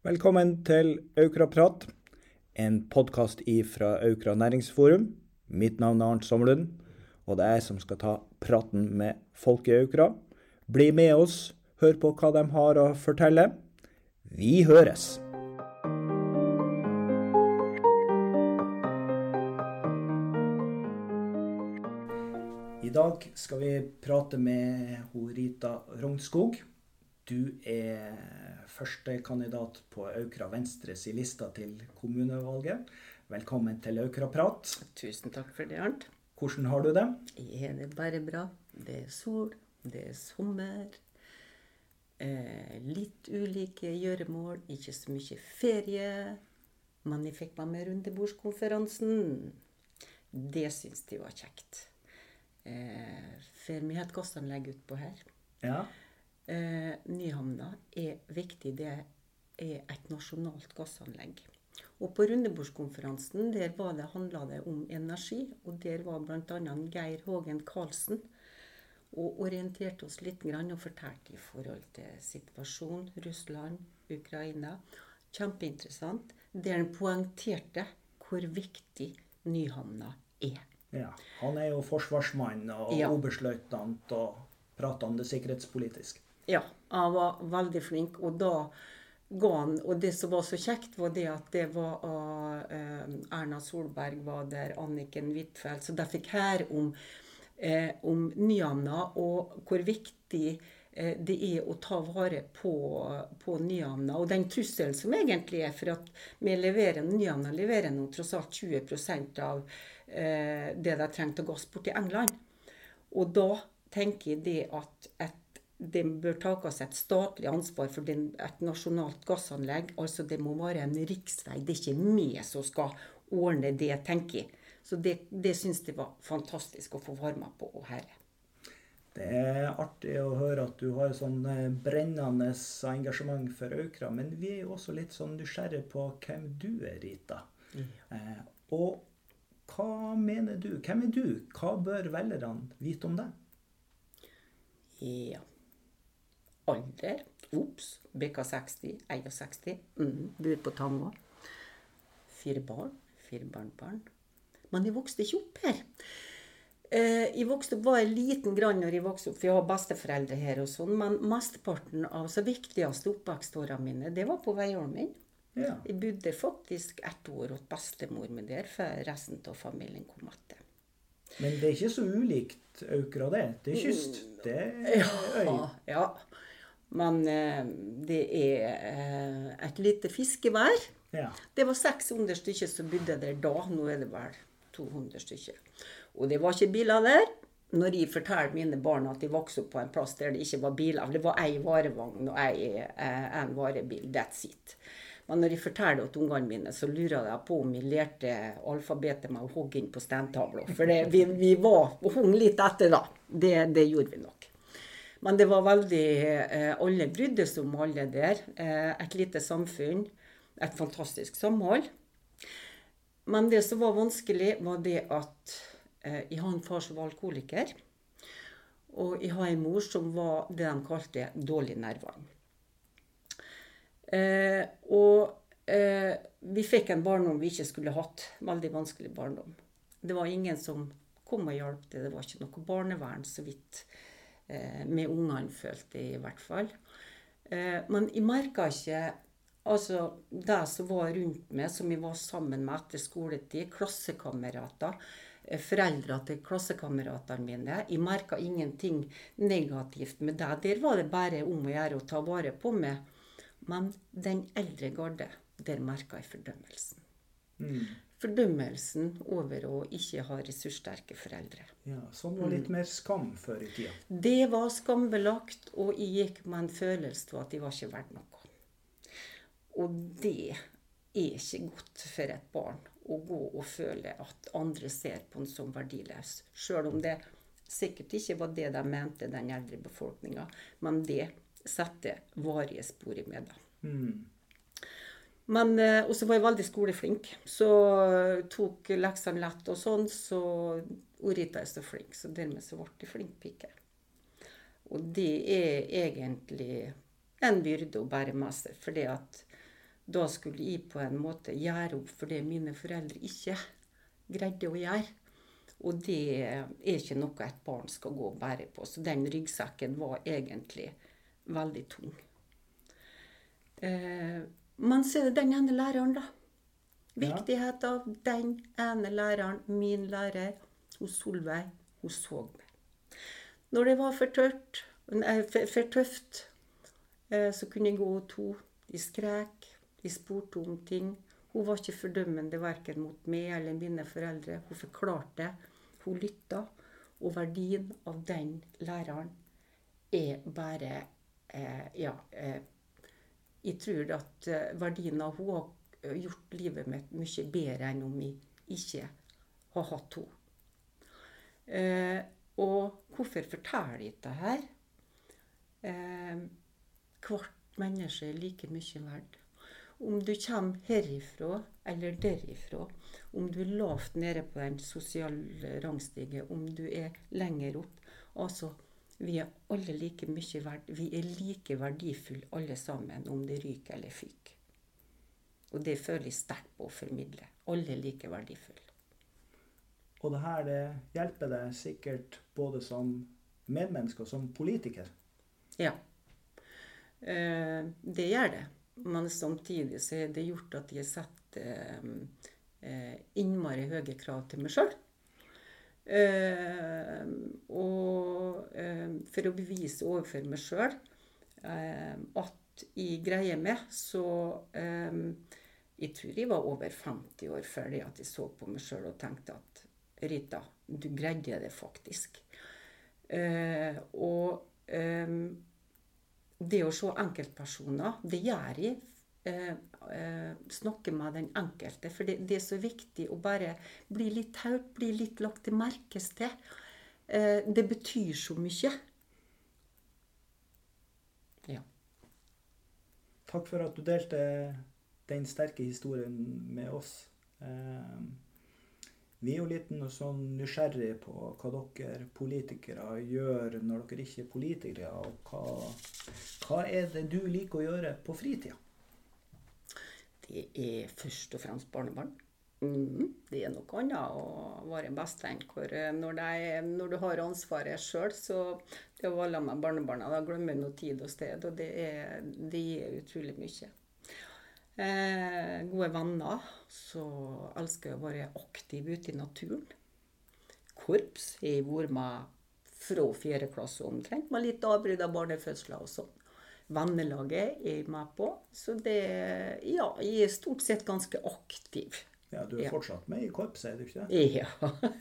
Velkommen til Aukraprat, en podkast fra Aukra næringsforum. Mitt navn er Arnt Sommerlund, og det er jeg som skal ta praten med folk i Aukra. Bli med oss, hør på hva de har å fortelle. Vi høres! I dag skal vi prate med Rita Rognskog. Du er førstekandidat på Aukra Venstres i lista til kommunevalget. Velkommen til Aukra Prat. Tusen takk for det, Arnt. Hvordan har du det? Er det bare bra? Det er sol, det er sommer. Eh, litt ulike gjøremål, ikke så mye ferie. Men jeg fikk meg med rundebordskonferansen. Det syns de var kjekt. Eh, for vi har et gassanlegg utpå her. Ja. Eh, Nyhamna er viktig. Det er et nasjonalt gassanlegg. Og på rundebordskonferansen der var det, handla det om energi. Og der var bl.a. Geir Hågen Karlsen og orienterte oss litt og fortalte i forhold til situasjonen Russland, Ukraina. Kjempeinteressant. Der han poengterte hvor viktig Nyhamna er. ja. Han er jo forsvarsmann og Ja. oberstløytnant og prater om det sikkerhetspolitiske. Ja, han var veldig flink. Og da ga han Og det som var så kjekt, var det at det var uh, Erna Solberg var der, Anniken Huitfeldt. Så de fikk høre om, uh, om Nyhamna og hvor viktig eh, det er å ta vare på, på Nyhamna. Og den trusselen som egentlig er for at vi leverer Nyhamna leverer nå tross alt 20 av det de trengte gass bort til England. Og da tenker jeg det at et, det bør takes et statlig ansvar for den, et nasjonalt gassanlegg. Altså det må være en riksvei. Det er ikke vi som skal ordne det, tenker jeg. Så det, det syns jeg var fantastisk å få være med på herre. Det er artig å høre at du har sånn eh, brennende engasjement for Aukra, men vi er jo også litt sånn nysgjerrige på hvem du er, Rita. Eh, og hva mener du? Hvem er du? Hva bør velgerne vite om deg? Ja. Alder. Ops. BK60. 61. Mm, bor på Tango. Fire barn. Fire barnebarn. Men jeg vokste ikke opp her. Eh, jeg vokste opp, var liten grann når jeg vokste opp, for jeg har besteforeldre her og sånn, men mesteparten av så viktigste oppvekstårene mine, det var på Veiholmen. Ja. Jeg bodde faktisk ett år hos bestemor mi der, før resten av familien kom etter. Men det er ikke så ulikt Aukra, det. Det er kyst. Det er øy. Ja, ja. Men eh, det er eh, et lite fiskevær. Ja. Det var 600 stykker som bodde der da. Nå er det vel 200 stykker. Og det var ikke biler der. Når jeg forteller mine barn at de vokste opp på en plass der det ikke var biler Det var ei varevogn og ei, eh, en varebil. That's it. Men når jeg forteller det til ungene mine, så lurer jeg på om jeg lærte alfabetet med å hogge inn på steintavla. For det, vi, vi var hung litt etter da. Det, det gjorde vi nok. Men det var veldig eh, Alle brydde seg om alle der. Eh, et lite samfunn. Et fantastisk samhold. Men det som var vanskelig, var det at eh, jeg har en far som var alkoholiker. Og jeg har en mor som var det de kalte dårlig nervene. Eh, og eh, vi fikk en barndom vi ikke skulle hatt. Veldig vanskelig barndom. Det var ingen som kom og hjalp til. Det var ikke noe barnevern, så vidt med ungene, følte jeg i hvert fall. Eh, men jeg merka ikke Altså, det som var rundt meg, som jeg var sammen med etter skoletid, klassekamerater, eh, foreldra til klassekameratene mine. Jeg merka ingenting negativt med det. Der var det bare om å gjøre å ta vare på meg. Men den eldre garde, der merka jeg fordømmelsen. Mm. Fordømmelsen over å ikke ha ressurssterke foreldre. ja. Sånn var litt mer skam før i tida. Det var skambelagt, og jeg gikk med en følelse av at jeg var ikke verdt noe. Og det er ikke godt for et barn å gå og føle at andre ser på en som verdiløs. Sjøl om det sikkert ikke var det de mente, den eldre befolkninga. Men det setter varige spor i meg, da. Mm. Men, eh, og så var jeg veldig skoleflink. Så eh, tok leksene lett og sånn, så Orita er så flink. Så dermed så ble jeg flink pike. Og det er egentlig en byrde å bære med seg. Fordi da skulle jeg på en måte gjøre opp for det mine foreldre ikke greide å gjøre. Og det er ikke noe et barn skal gå og bære på. Så den ryggsekken var egentlig veldig tung. Eh, men så er det den ene læreren, da. Viktighet av den ene læreren, min lærer, hos Solveig, hun så meg. Når det var for tørt, nei, for, for tøft, eh, så kunne jeg gå to. De skrek, de spurte om ting. Hun var ikke fordømmende verken mot meg eller mine foreldre. Hun forklarte, hun lytta. Og verdien av den læreren er bare eh, Ja. Eh, jeg tror at eh, verdien av henne har gjort livet mitt mye bedre enn om jeg ikke har hatt henne. Eh, og hvorfor forteller jeg dette her? Eh, hvert menneske er like mye verdt. Om du kommer herifra eller derifra, om du er lavt nede på den sosiale rangstige, om du er lenger opp Altså, vi er alle like mye verd, Vi er like verdifulle alle sammen, om det ryker eller fyker. Og det føler jeg sterkt på å formidle. Alle er like verdifulle. Og det her det hjelper deg sikkert både som medmenneske og som politiker. Ja. Eh, det gjør det. Men samtidig så er det gjort at jeg setter eh, innmari høye krav til meg sjøl. Eh, og eh, for å bevise overfor meg sjøl eh, at jeg greier meg, så eh, Jeg tror jeg var over 50 år før det at jeg så på meg sjøl og tenkte at Rita, du greide det faktisk. og det å se enkeltpersoner, det gjør jeg. Eh, eh, snakke med den enkelte. For det, det, er så viktig å bare bli litt hørt, bli litt lagt til merkes til. Eh, det betyr så mye. Ja. Takk for at du delte den sterke historien med oss. Eh, vi er jo litt sånn nysgjerrige på hva dere politikere gjør når dere ikke er politikere. Og hva, hva er det du liker å gjøre på fritida? Det er først og fremst barnebarn. Mm, det er noe annet å være bestevenn når, når, du har ansvaret sjøl. Så det å være med barnebarna, da glemmer du tid og sted. Og det, er, det gir utrolig mye. Eh, gode venner. Så elsker jeg å være aktiv ute i naturen. Korps har jeg vært med fra fjerde klasse omtrent, med litt avbrudd av barnefødsler og sånn. Vennelaget er jeg med på. Så det Ja, jeg er stort sett ganske aktiv. Ja, Du er ja. fortsatt med i korpset, er du ikke det? Ja.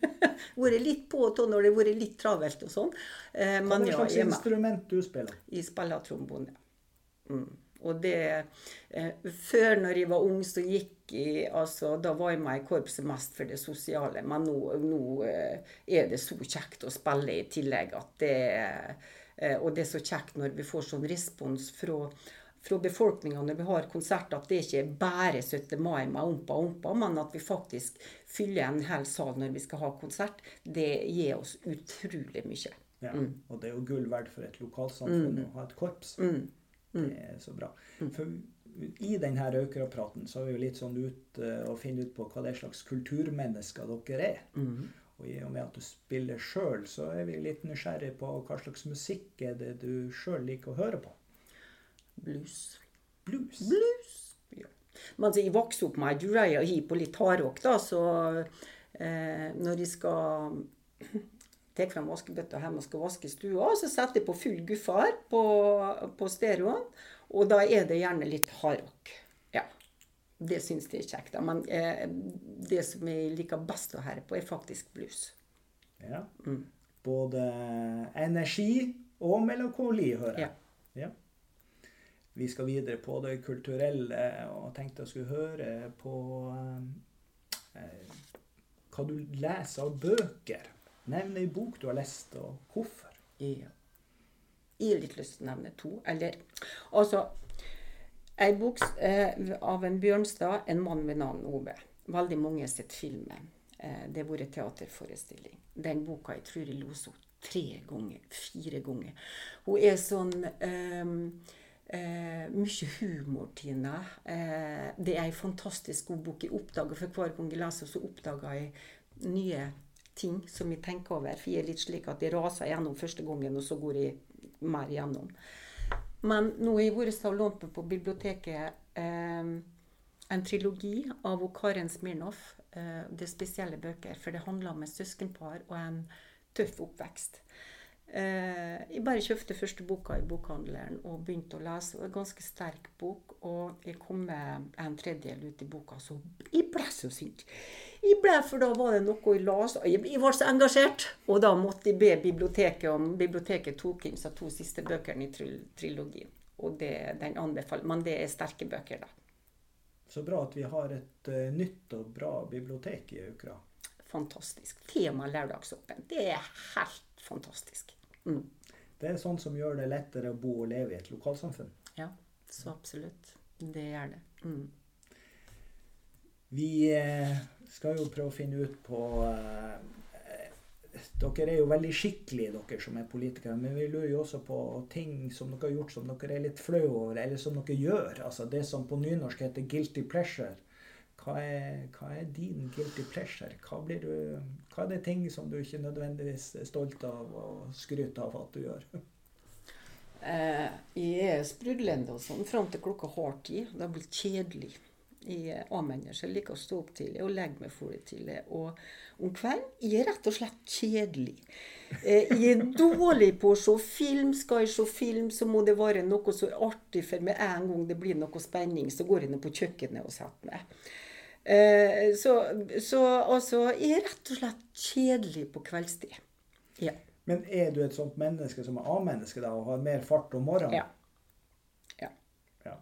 vært litt på og når det har vært litt travelt og sånn. Eh, Hva er slags ja, instrument du spiller? Jeg spiller trombone. Mm. Og det eh, Før når jeg var ung, så gikk jeg altså, Da var jeg med i korpset mest for det sosiale. Men nå, nå eh, er det så kjekt å spille i tillegg at det Eh, og det er så kjekt når vi får sånn respons fra, fra befolkninga når vi har konsert, at det ikke er bare 17. mai med ompa ompa, men at vi faktisk fyller en hel sal når vi skal ha konsert. Det gir oss utrolig mye. Ja, mm. Og det er jo gull verdt for et lokalsamfunn mm. å ha et korps. Mm. mm. Det er så bra. Mm. For i denne Aukra-praten så er vi jo litt sånn ut uh, og finner ut på hva det slags kulturmennesker dere er. Og i og med at du spiller sjøl, så er vi litt nysgjerrig på hva slags musikk er det du sjøl liker å høre på. Blues. Blues? Blues, ja. Men jeg vokste opp med Dureya Hi på litt hardrock, da, så eh, når jeg skal ta frem vaskebøtta hjemme og skal vaske stua, så setter jeg på full guffar på, på stereoen. Og da er det gjerne litt hardrock. Det syns jeg er kjekt. Men eh, det som jeg liker best å høre på, er faktisk blues. Ja. Mm. Både energi og melankoli, hører jeg. Ja. ja. Vi skal videre på det kulturelle, og tenkte jeg skulle høre på eh, hva du leser av bøker. Nevn ei bok du har lest, og hvorfor. Ja. Jeg har litt lyst til å nevne to. Eller altså Ei bok eh, av en Bjørnstad, 'En mann ved navn Ove'. Veldig mange har sett filmen. Eh, det har vært teaterforestilling. Den boka jeg tror jeg los opp tre ganger, fire ganger. Hun er sånn um, Eh, mye humor, Tina. Eh, det er ei fantastisk god bok. Jeg oppdager For hver gang jeg leser, så oppdager jeg nye ting som jeg tenker over. For jeg er litt slik at jeg raser gjennom første gangen, og så går jeg mer gjennom. Men nå har jeg vært og lånt på biblioteket eh, en trilogi av Karen Smirnov. Eh, det er spesielle bøker, for det handler om et søskenpar og en tøff oppvekst. Eh, jeg bare kjøpte første boka i bokhandleren og begynte å lese. Var en ganske sterk bok, og jeg kom med en tredjedel ut i boka, så jeg ble så sint. Jeg ble, For da var det noe jeg leste. Jeg, jeg var så engasjert. Og da måtte jeg be biblioteket om Biblioteket tok inn seg to siste bøkene i trilogien. Og det, den anbefaler Men det er sterke bøker, da. Så bra at vi har et uh, nytt og bra bibliotek i Aukra. Fantastisk. Tema lørdagsåpent. Det er helt fantastisk. Mm. Det er sånn som gjør det lettere å bo og leve i et lokalsamfunn. Ja, så absolutt. Det gjør det. Mm. Vi eh, skal jo prøve å finne ut på eh, Dere er jo veldig skikkelige, dere som er politikere. Men vi lurer jo også på ting som dere har gjort som dere er litt flaue over, eller som dere gjør. Altså det som på nynorsk heter 'guilty pleasure'. Hva er, hva er, din guilty pleasure? Hva, du, hva, er det ting som du ikke nødvendigvis er stolt av og skryter av at du gjør? Eh, jeg er sprudlende og sånn fram til klokka halv ti. Det har blitt kjedelig. Jeg er A-menneske. Liker å stå opp tidlig og legge meg for tidlig. Og om kvelden jeg er rett og slett kjedelig. Eh, jeg er dårlig på å se film. Skal jeg se film, så må det være noe så artig, for med en gang det blir noe spenning, så går jeg ned på kjøkkenet og setter meg. Eh, så, så altså Jeg er rett og slett kjedelig på kveldstid. Ja. Men er du et sånt menneske som er A-menneske da, og har mer fart om morgenen? Ja. ja. ja.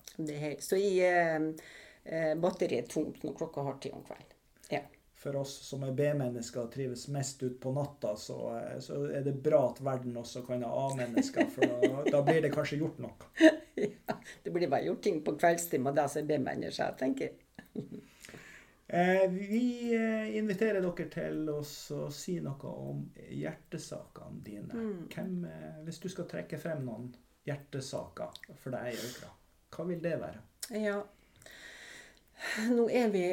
Så jeg, eh, batteriet er tomt når klokka har ti om kvelden. Ja. For oss som er B-mennesker og trives mest ut på natta, så, eh, så, er det bra at verden også kan ha A-mennesker. For da, da, blir det kanskje gjort noe. ja, det blir bare gjort ting på kveldstimer, deg som er B-mennesker, tenker jeg. Eh, vi eh, inviterer dere til å si noe om hjertesakene dine. Mm. Hvem, eh, hvis du skal trekke frem noen hjertesaker for deg i Aukra, hva vil det være? Ja, nå er vi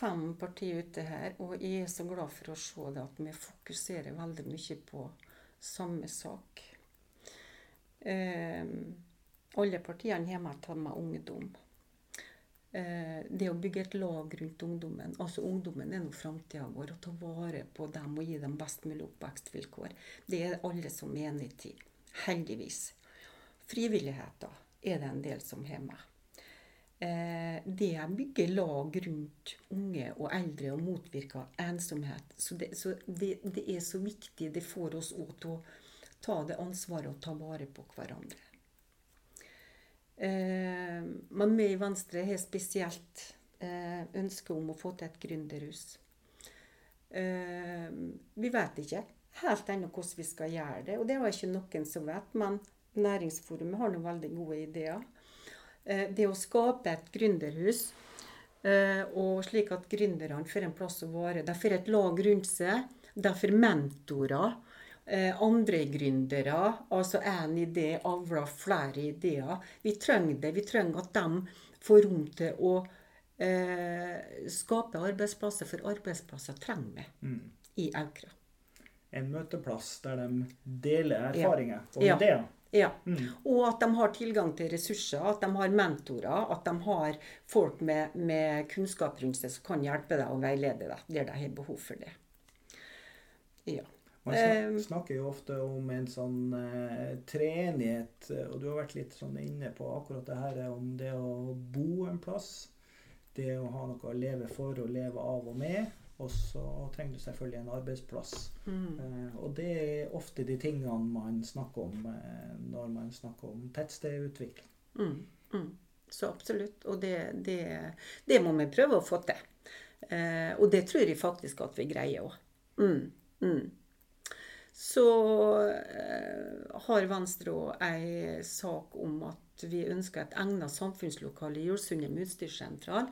fem partier ute her, og jeg er så glad for å se det at vi fokuserer veldig mye på samme sak. Eh, alle partiene hjemme tatt med ungdom. Eh, det å bygge et lag rundt ungdommen. Altså Ungdommen er nå framtida vår. Å ta vare på dem og gi dem best mulig oppvekstvilkår. Det er alle som er enig i. Heldigvis. Frivilligheter er det en del som har med. Eh, det å bygge lag rundt unge og eldre og motvirke ensomhet. Så, det, så det, det, er så viktig. Det får oss òg til å ta det ansvaret og ta vare på hverandre. Eh, men vi i Venstre har spesielt eh, ønske om å få til et gründerhus. Eh, vi vet ikke helt ennå hvordan vi skal gjøre det, og det var ikke noen som vet. Men Næringsforumet har noen veldig gode ideer. Det å skape et gründerhus, og slik at gründerne får en plass å være. De får et lag rundt seg. De får mentorer eh, andre gründere. Altså én idé avler flere ideer. Vi trenger det. Vi trenger at de får rom til å eh, skape arbeidsplasser, for arbeidsplasser trenger vi mm. i Aukra. En møteplass der de deler erfaringer ja. og ideer. Ja. Mm. Og at de har tilgang til ressurser, at de har mentorer, at de har folk med, med kunnskap rundt seg som kan hjelpe deg og veilede deg der de har behov for det. Ja. Man ehm. snakker jo ofte om en sånn eh, treenighet, og du har vært litt sånn inne på akkurat det her om det å bo en plass. Det å ha noe å leve for og leve av og med. Og så trenger du selvfølgelig en arbeidsplass. Mm. Eh, og det er ofte de tingene man snakker om eh, når man snakker om tettstedutvikling. Mm. Mm. Så absolutt. Og det, det, det, må vi prøve å få til. og det tror jeg faktisk at vi greier òg. Mm. Mm så eh, har Venstre òg ei sak om at vi ønsker et egnet samfunnslokale i Jordsundet med utstyrssentral.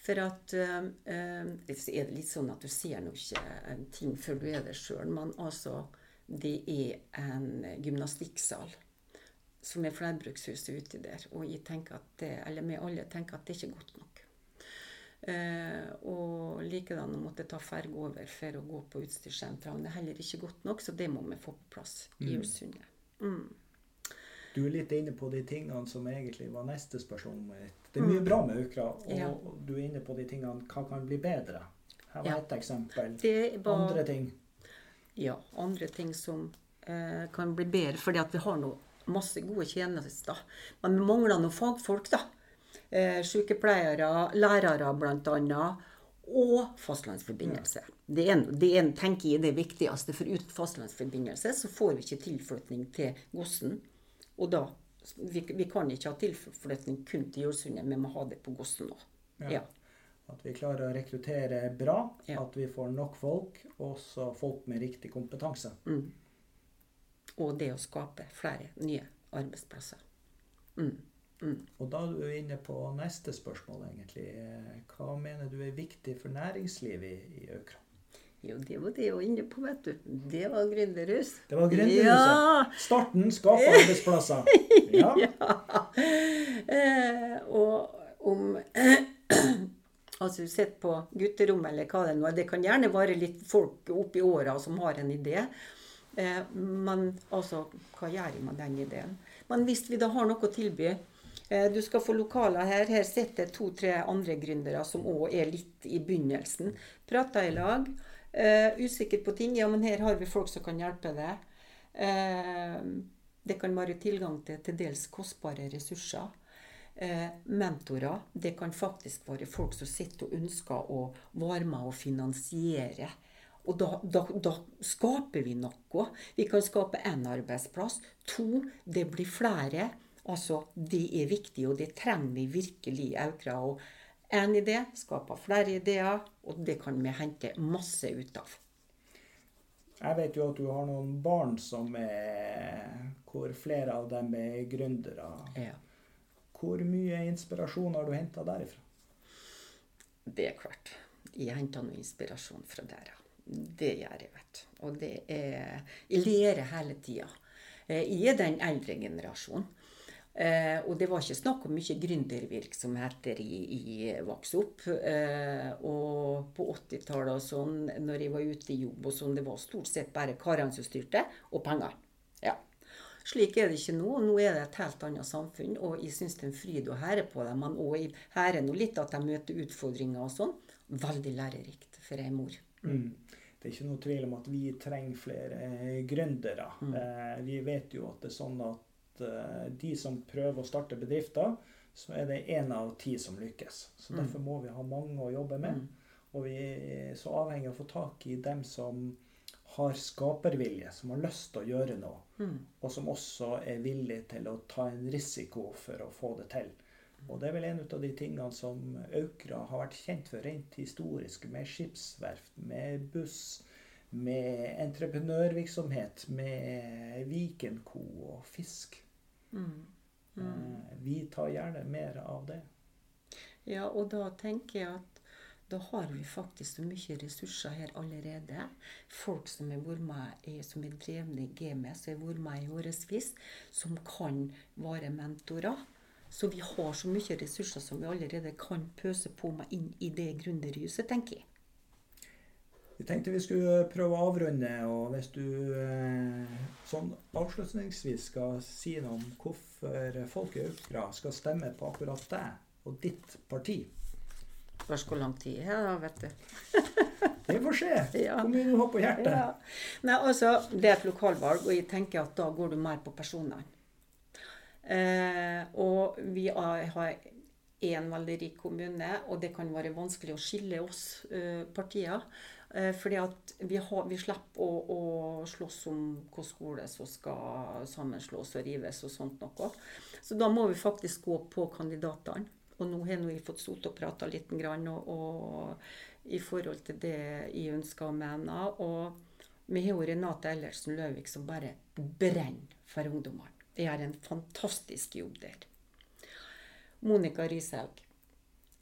For at eh, eh, Så er det litt sånn at du ser nå ikke ting før du er der sjøl, men altså Det er en gymnastikksal. som er flerbrukshuset uti der. Og jeg tenker at det, eller vi alle tenker at det ikke er godt nok. Eh, og likedan å måtte ta ferge over for å gå på utstyrssentralen. Det er heller ikke godt nok, så det må vi få på plass i Ulsundet. Mm. Du er litt inne på de tingene som egentlig var neste spørsmål mitt. Det er mye bra med Aukra, og Ja. du er inne på de tingene hva kan bli bedre. Her var Ja. et eksempel. Var Andre ting. ja, andre ting som eh, kan bli bedre, fordi at vi har nå masse gode tjenester. Men vi mangler noen fagfolk, da. Eh, sykepleiere, lærere bl.a. Og fastlandsforbindelse. Det, er, en- det er, tenker jeg det viktigste. For uten fastlandsforbindelse så får vi ikke tilflytning til Gossen. Og da vi, vi kan ikke ha tilflytning kun til Jordsundet, vi må ha det på Gossen òg. Ja. Ja. At vi klarer å rekruttere bra, Ja. at vi får nok folk, og også folk med riktig kompetanse. Mm. Og det å skape flere nye arbeidsplasser. Mm. Mm. Og da er du inne på neste spørsmål, egentlig. Hva mener du er viktig for næringslivet i, i Aukra? Jo, det var det jeg var inne på, vet du. Det var gründerhus. Det var gründerhuset. Ja. Starten skaper arbeidsplasser. Ja. Eh, og om Altså, du sitter på gutterommet eller hva det nå er. Det kan gjerne være litt folk oppi åra som har en idé. Eh, men altså, hva gjør jeg med den ideen? Men hvis vi da har noe å tilby eh, Du skal få lokaler her. Her sitter to-tre andre gründere som òg er litt i begynnelsen. Prater i lag. Eh, usikker på ting. Ja, men her har vi folk som kan hjelpe deg. Uh, det kan være tilgang til til dels kostbare ressurser. Uh, mentorer. Det kan faktisk være folk som sitter og ønsker å være med og finansiere. Og da, da, da skaper vi noe. Vi kan skape én arbeidsplass. To, det blir flere. Altså, det er viktig, og det trenger vi virkelig i Aukra. Én idé skaper flere ideer, og det kan vi hente masse ut av. Jeg vet jo at du har noen barn som er Hvor flere av dem er gründere. Ja. Hvor mye inspirasjon har du henta derifra? Det er klart. Jeg henter noe inspirasjon fra der. Det gjør jeg, vet. Og det er Jeg lærer hele tida. Jeg er den eldre generasjonen. Eh, og det var ikke snakk om mye gründervirksomheter i, i vokste opp. Eh, og på 80-tallet og sånn, når jeg var ute i jobb og sånn, det var stort sett bare karene som styrte, og penger. Ja. Slik er det ikke nå. Nå er det et helt annet samfunn, og jeg syns det er en fryd å hære på dem. Men òg jeg hærer nå litt at de møter utfordringer og sånn. Veldig lærerikt for ei mor. Mm. Det er ikke noe tvil om at vi trenger flere gründere. Mm. Eh, vi vet jo at det er sånn at eh, de som prøver å starte bedrifter, så er det én av ti som lykkes. Så Derfor må vi ha mange å jobbe med. Og vi er så avhengig av å få tak i dem som har skapervilje, som har lyst til å gjøre noe. Mm. Og som også er villig til å ta en risiko for å få det til. Og det er vel en av de tingene som Aukra har vært kjent for rent historisk, med skipsverft, med buss, med entreprenørvirksomhet, med Vikenko og fisk. Mm. Eh, Vi tar gjerne mer av det. Ja, og da tenker jeg at da har vi faktisk så mye ressurser her allerede. Folk som er, med som er drevne i GMS, som har vært med i årevis, som kan være mentorer. Så vi har så mye ressurser som vi allerede kan pøse på med inn i det gründerhuset, tenker jeg. Vi tenkte vi skulle prøve å avrunde, og hvis du eh, sånn avslutningsvis skal si noe om hvorfor folk i Aukra skal stemme på akkurat deg og ditt parti. Spørs hvor lang tid jeg har, vet du. Vi får se hvor mye du har på hjertet. Ja. Nei, altså, Det er et lokalvalg, og jeg tenker at da går du mer på personene. Eh, og vi har har en veldig rik kommune, og det kan være vanskelig å skille oss eh, partier. Eh, fordi at vi, har, vi slipper å, å slåss om hvilken skole som skal sammenslås og rives og sånt noe. Så da må vi faktisk gå på kandidatene. Og nå har vi fått sittet og prata litt og, og i forhold til det jeg ønsker og mener. Og vi har jo Renate Ellersen Løvik som bare brenner for ungdommene. Gjør en fantastisk jobb der. Monica Rishaug.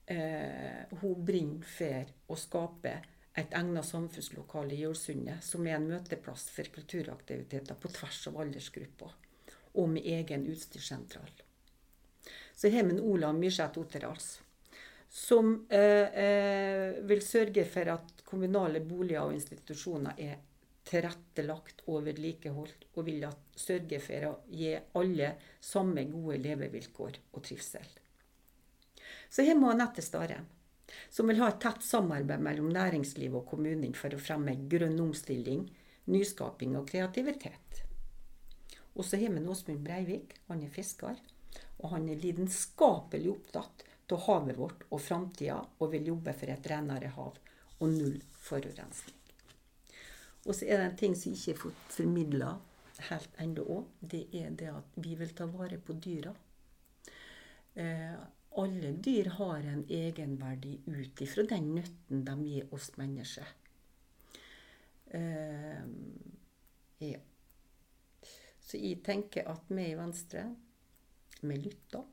Eh, hun brenner for å skape et egnet samfunnslokale i Jølsundet, som er en møteplass for kulturaktiviteter på tvers av aldersgrupper. og med egen utstyrssentral. Så har vi Olav Myrseth Otterals, som eh, eh, vil sørge for at kommunale boliger og institusjoner er tilrettelagt og vedlikeholdt, og vil sørge for å gi alle samme gode levevilkår og trivsel. Så her må Anette Stare, som vil ha et tett samarbeid mellom næringslivet og kommunen for å fremme grønn omstilling, nyskaping og kreativitet. Og så har vi Åsmund Breivik. Han er fisker. Og han er lidenskapelig opptatt av havet vårt og framtida, og vil jobbe for et renere hav og null forurensning. Og så er det en ting som ikke er fått formidla helt ennå òg. Det er det at vi vil ta vare på dyra. Eh, alle dyr har en egenverdi ut ifra den nytten de gir oss mennesker. Uh, ja. Så jeg tenker at vi i Venstre, vi lytter.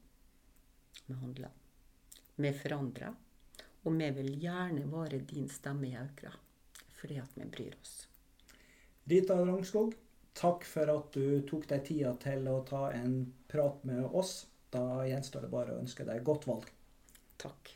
Vi handler. Vi forandrer. Og vi vil gjerne være din stemme i Aukra. Fordi at vi bryr oss. Rita Rangskog, takk for at du tok deg tida til å ta en prat med oss. Da gjenstår det bare å ønske deg godt valg. Takk.